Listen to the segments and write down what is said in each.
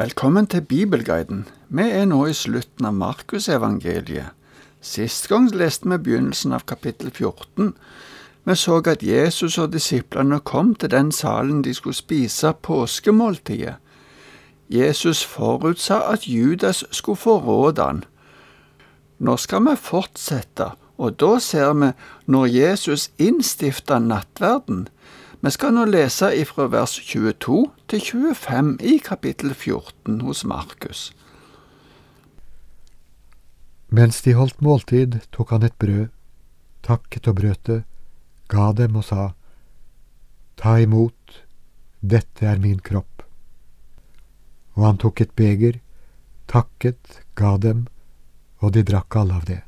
Velkommen til Bibelguiden. Vi er nå i slutten av Markusevangeliet. Sist gang leste vi begynnelsen av kapittel 14. Vi så at Jesus og disiplene kom til den salen de skulle spise påskemåltidet. Jesus forutsa at Judas skulle forråde han. Nå skal vi fortsette, og da ser vi når Jesus innstifta nattverden. Vi skal nå lese ifra vers 22 til 25 i kapittel 14 hos Markus. Mens de holdt måltid, tok han et brød, takket og brøt det, ga dem og sa, Ta imot, dette er min kropp. Og han tok et beger, takket, ga dem, og de drakk alle av det.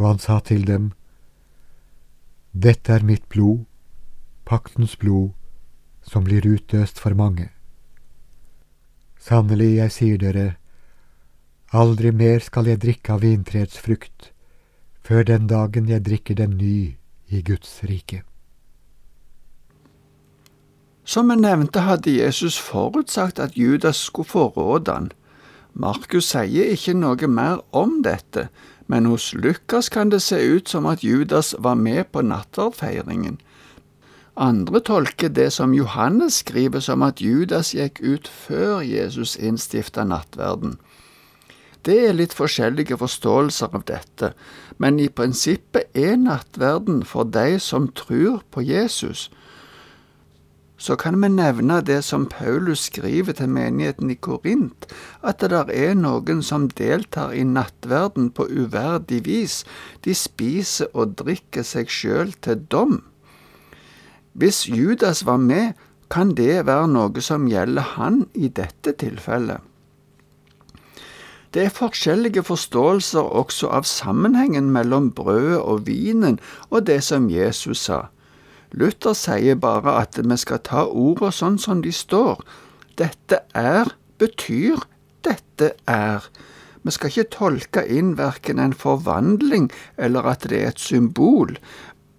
Og han sa til dem, Dette er mitt blod, paktens blod, som blir utøst for mange. Sannelig, jeg sier dere, aldri mer skal jeg drikke av vintreets frukt, før den dagen jeg drikker den ny i Guds rike. Som jeg nevnte, hadde Jesus forutsagt at Judas skulle forråde han. Markus sier ikke noe mer om dette, men hos Lukas kan det se ut som at Judas var med på nattverdfeiringen. Andre tolker det som Johannes skriver som at Judas gikk ut før Jesus innstifta nattverden. Det er litt forskjellige forståelser av dette, men i prinsippet er nattverden for de som tror på Jesus. Så kan vi nevne det som Paulus skriver til menigheten i Korint, at det der er noen som deltar i nattverden på uverdig vis, de spiser og drikker seg sjøl til dom. Hvis Judas var med, kan det være noe som gjelder han i dette tilfellet. Det er forskjellige forståelser også av sammenhengen mellom brødet og vinen og det som Jesus sa. Luther sier bare at vi skal ta ordene sånn som de står. Dette er betyr dette er. Vi skal ikke tolke inn verken en forvandling eller at det er et symbol,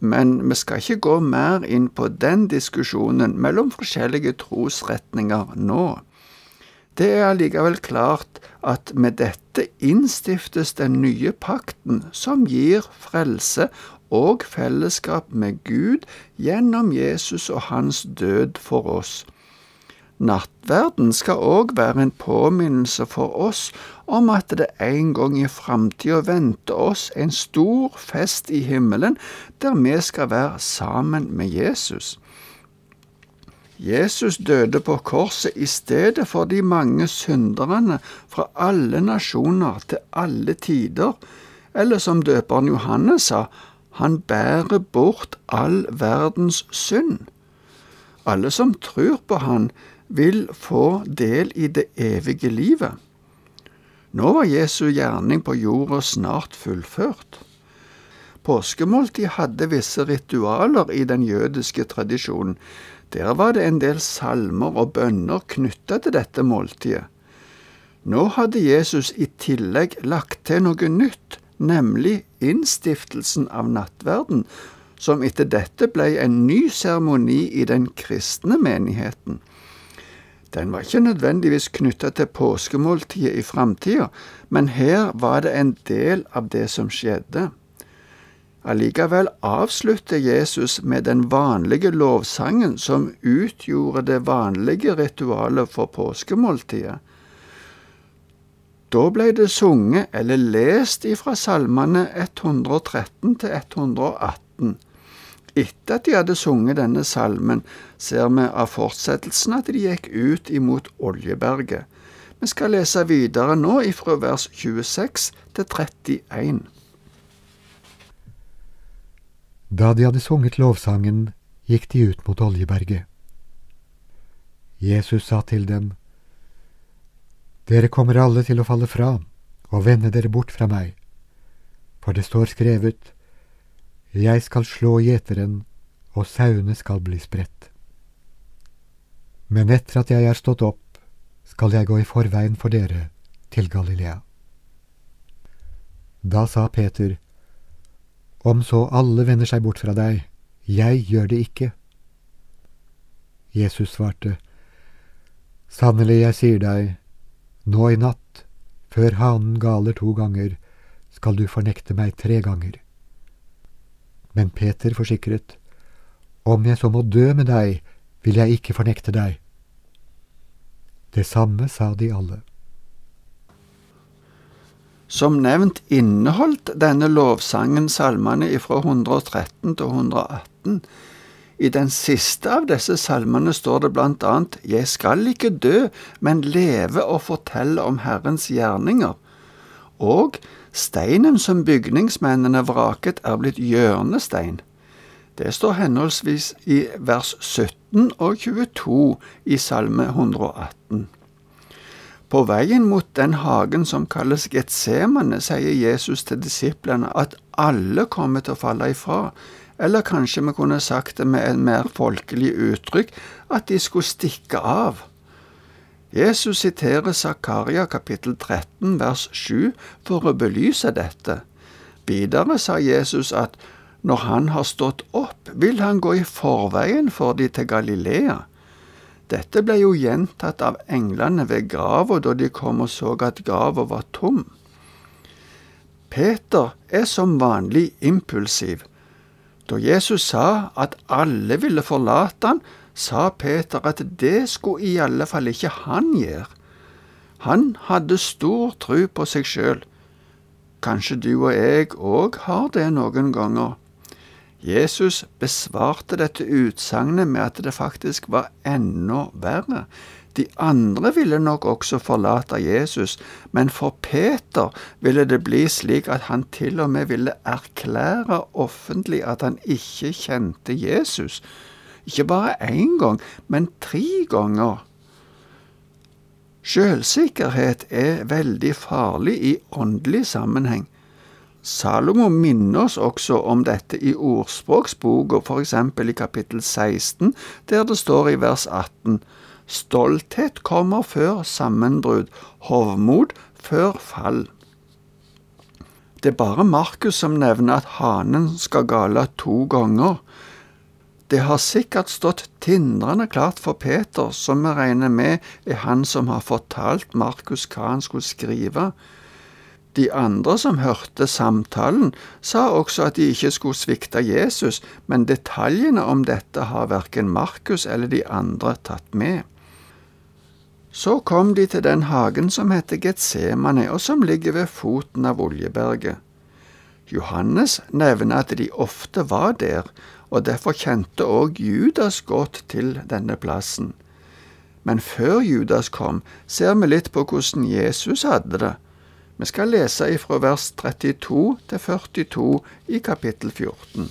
men vi skal ikke gå mer inn på den diskusjonen mellom forskjellige trosretninger nå. Det er allikevel klart at med dette innstiftes den nye pakten som gir frelse og fellesskap med Gud gjennom Jesus og hans død for oss. Nattverden skal òg være en påminnelse for oss om at det en gang i framtida venter oss en stor fest i himmelen, der vi skal være sammen med Jesus. Jesus døde på korset i stedet for de mange synderne fra alle nasjoner til alle tider, eller som døperen Johannes sa, han bærer bort all verdens synd. Alle som tror på han, vil få del i det evige livet. Nå var Jesu gjerning på jorda snart fullført. Påskemåltid hadde visse ritualer i den jødiske tradisjonen. Der var det en del salmer og bønner knytta til dette måltidet. Nå hadde Jesus i tillegg lagt til noe nytt, nemlig innstiftelsen av nattverden, som etter dette ble en ny seremoni i den kristne menigheten. Den var ikke nødvendigvis knytta til påskemåltidet i framtida, men her var det en del av det som skjedde. Allikevel avslutter Jesus med den vanlige lovsangen som utgjorde det vanlige ritualet for påskemåltidet. Da ble det sunget eller lest ifra salmene 113 til 118. Etter at de hadde sunget denne salmen, ser vi av fortsettelsen at de gikk ut imot Oljeberget. Vi skal lese videre nå ifra vers 26 til 31. Da de hadde sunget lovsangen, gikk de ut mot Oljeberget. Jesus sa til dem, Dere kommer alle til å falle fra og vende dere bort fra meg, for det står skrevet, jeg skal slå gjeteren, og sauene skal bli spredt. Men etter at jeg er stått opp, skal jeg gå i forveien for dere til Galilea. Da sa Peter, Om så alle vender seg bort fra deg, jeg gjør det ikke. Jesus svarte, Sannelig, jeg sier deg, nå i natt, før hanen galer to ganger, skal du fornekte meg tre ganger. Men Peter forsikret, Om jeg så må dø med deg, vil jeg ikke fornekte deg. Det samme sa de alle. Som nevnt inneholdt denne lovsangen salmene fra 113 til 118. I den siste av disse salmene står det blant annet Jeg skal ikke dø, men leve og fortelle om Herrens gjerninger. Og steinen som bygningsmennene vraket, er blitt hjørnestein. Det står henholdsvis i vers 17 og 22 i Salme 118. På veien mot den hagen som kalles Getsemane, sier Jesus til disiplene at alle kommer til å falle ifra, eller kanskje vi kunne sagt det med en mer folkelig uttrykk, at de skulle stikke av. Jesus siterer Zakaria kapittel 13 vers 7 for å belyse dette. Videre sa Jesus at når han har stått opp, vil han gå i forveien for de til Galilea. Dette ble jo gjentatt av englene ved grava da de kom og så at grava var tom. Peter er som vanlig impulsiv. Da Jesus sa at alle ville forlate han, sa Peter at det skulle i alle fall ikke han gjøre. Han hadde stor tru på seg sjøl. Kanskje du og jeg òg har det noen ganger. Jesus besvarte dette utsagnet med at det faktisk var enda verre. De andre ville nok også forlate Jesus, men for Peter ville det bli slik at han til og med ville erklære offentlig at han ikke kjente Jesus. Ikke bare én gang, men tre ganger. Selvsikkerhet er veldig farlig i åndelig sammenheng. Salomo minner oss også om dette i ordspråksboka, f.eks. i kapittel 16, der det står i vers 18 Stolthet kommer før sammenbrudd, hovmod før fall. Det er bare Markus som nevner at hanen skal gale to ganger. Det har sikkert stått tindrende klart for Peter, som vi regner med er han som har fortalt Markus hva han skulle skrive. De andre som hørte samtalen, sa også at de ikke skulle svikte Jesus, men detaljene om dette har verken Markus eller de andre tatt med. Så kom de til den hagen som heter Getsemane, og som ligger ved foten av Oljeberget. Johannes nevner at de ofte var der, og derfor kjente òg Judas godt til denne plassen. Men før Judas kom, ser vi litt på hvordan Jesus hadde det vi skal lese ifra vers 32 til 42 i kapittel 14.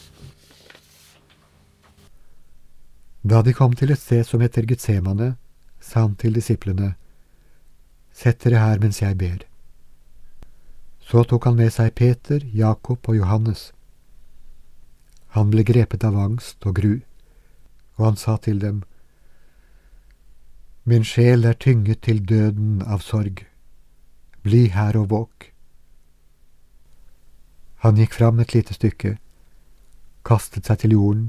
Da de kom til et sted som heter Getsemane, sa han til disiplene, Sett dere her mens jeg ber. Så tok han med seg Peter, Jakob og Johannes. Han ble grepet av angst og gru, og han sa til dem, Min sjel er tynget til døden av sorg. Bli her og våk. Han gikk fram et lite stykke, kastet seg til jorden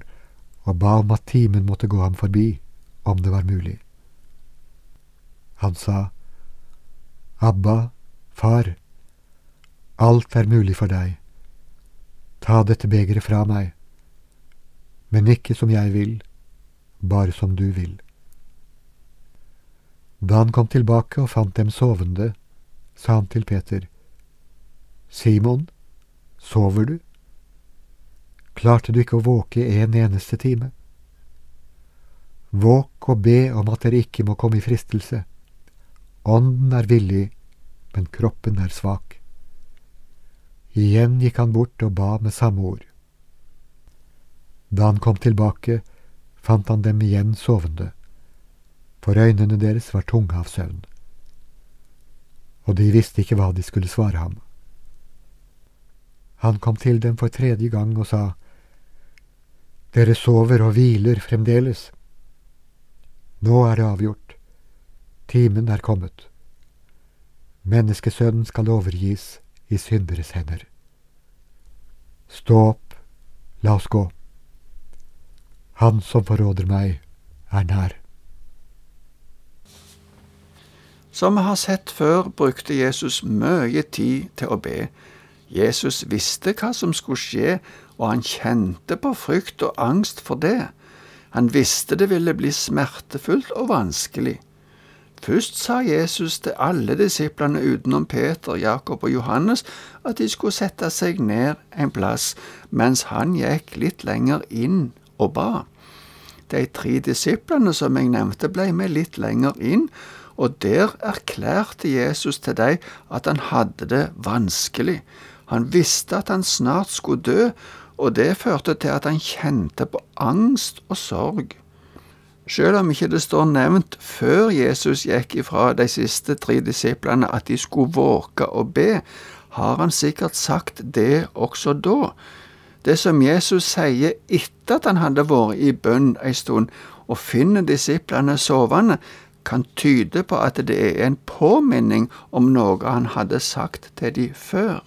og ba om at timen måtte gå ham forbi, om det var mulig. Han sa, Abba, far, alt er mulig for deg, ta dette begeret fra meg, men ikke som jeg vil, bare som du vil. Da han kom tilbake og fant dem sovende, sa han til Peter. Simon, sover du? Klarte du ikke å våke en eneste time? Våk og be om at dere ikke må komme i fristelse. Ånden er villig, men kroppen er svak. Igjen gikk han bort og ba med samme ord. Da han kom tilbake, fant han dem igjen sovende, for øynene deres var tunge av søvn og de visste ikke hva de skulle svare ham. Han kom til dem for tredje gang og sa, Dere sover og hviler fremdeles. Nå er det avgjort. Timen er kommet. Menneskesønnen skal overgis i synderes hender. Stå opp, la oss gå. Han som forråder meg, er nær. Som vi har sett før, brukte Jesus mye tid til å be. Jesus visste hva som skulle skje, og han kjente på frykt og angst for det. Han visste det ville bli smertefullt og vanskelig. Først sa Jesus til alle disiplene utenom Peter, Jakob og Johannes at de skulle sette seg ned en plass, mens han gikk litt lenger inn og ba. De tre disiplene som jeg nevnte, ble med litt lenger inn, og der erklærte Jesus til dem at han hadde det vanskelig. Han visste at han snart skulle dø, og det førte til at han kjente på angst og sorg. Selv om ikke det står nevnt før Jesus gikk ifra de siste tre disiplene at de skulle våke og be, har han sikkert sagt det også da. Det som Jesus sier etter at han hadde vært i bønn ei stund, og finner disiplene sovende, kan tyde på at det er en påminning om noe han hadde sagt til de før.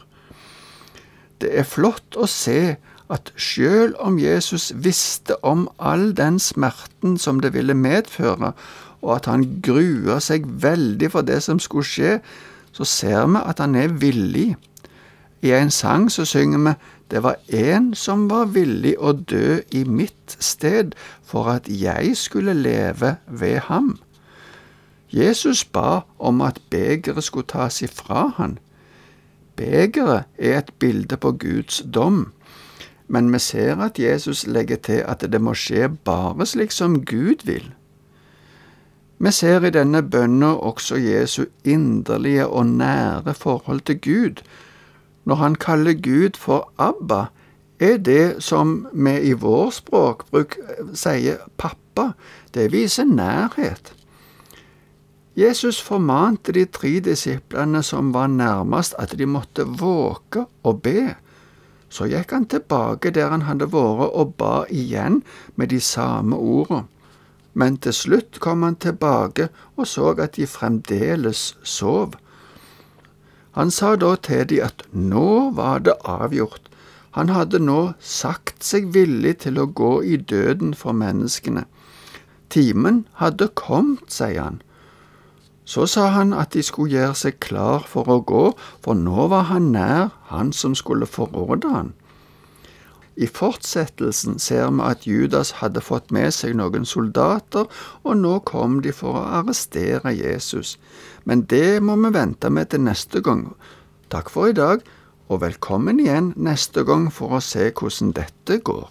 Det er flott å se at sjøl om Jesus visste om all den smerten som det ville medføre, og at han grua seg veldig for det som skulle skje, så ser vi at han er villig. I en sang så synger vi det var en som var villig å dø i mitt sted for at jeg skulle leve ved ham. Jesus ba om at begeret skulle tas ifra han. Begeret er et bilde på Guds dom men vi ser at Jesus legger til at det må skje bare slik som Gud vil. Vi ser i denne bønna også Jesu inderlige og nære forhold til Gud. Når han kaller Gud for Abba, er det som vi i vår språkbruk sier pappa. Det viser nærhet. Jesus formante de tre disiplene som var nærmest, at de måtte våke og be. Så gikk han tilbake der han hadde vært, og ba igjen med de samme ordene. Men til slutt kom han tilbake og så at de fremdeles sov. Han sa da til de at nå var det avgjort. Han hadde nå sagt seg villig til å gå i døden for menneskene. Timen hadde kommet, sier han. Så sa han at de skulle gjøre seg klar for å gå, for nå var han nær han som skulle forråde han. I fortsettelsen ser vi at Judas hadde fått med seg noen soldater, og nå kom de for å arrestere Jesus. Men det må vi vente med til neste gang. Takk for i dag, og velkommen igjen neste gang for å se hvordan dette går.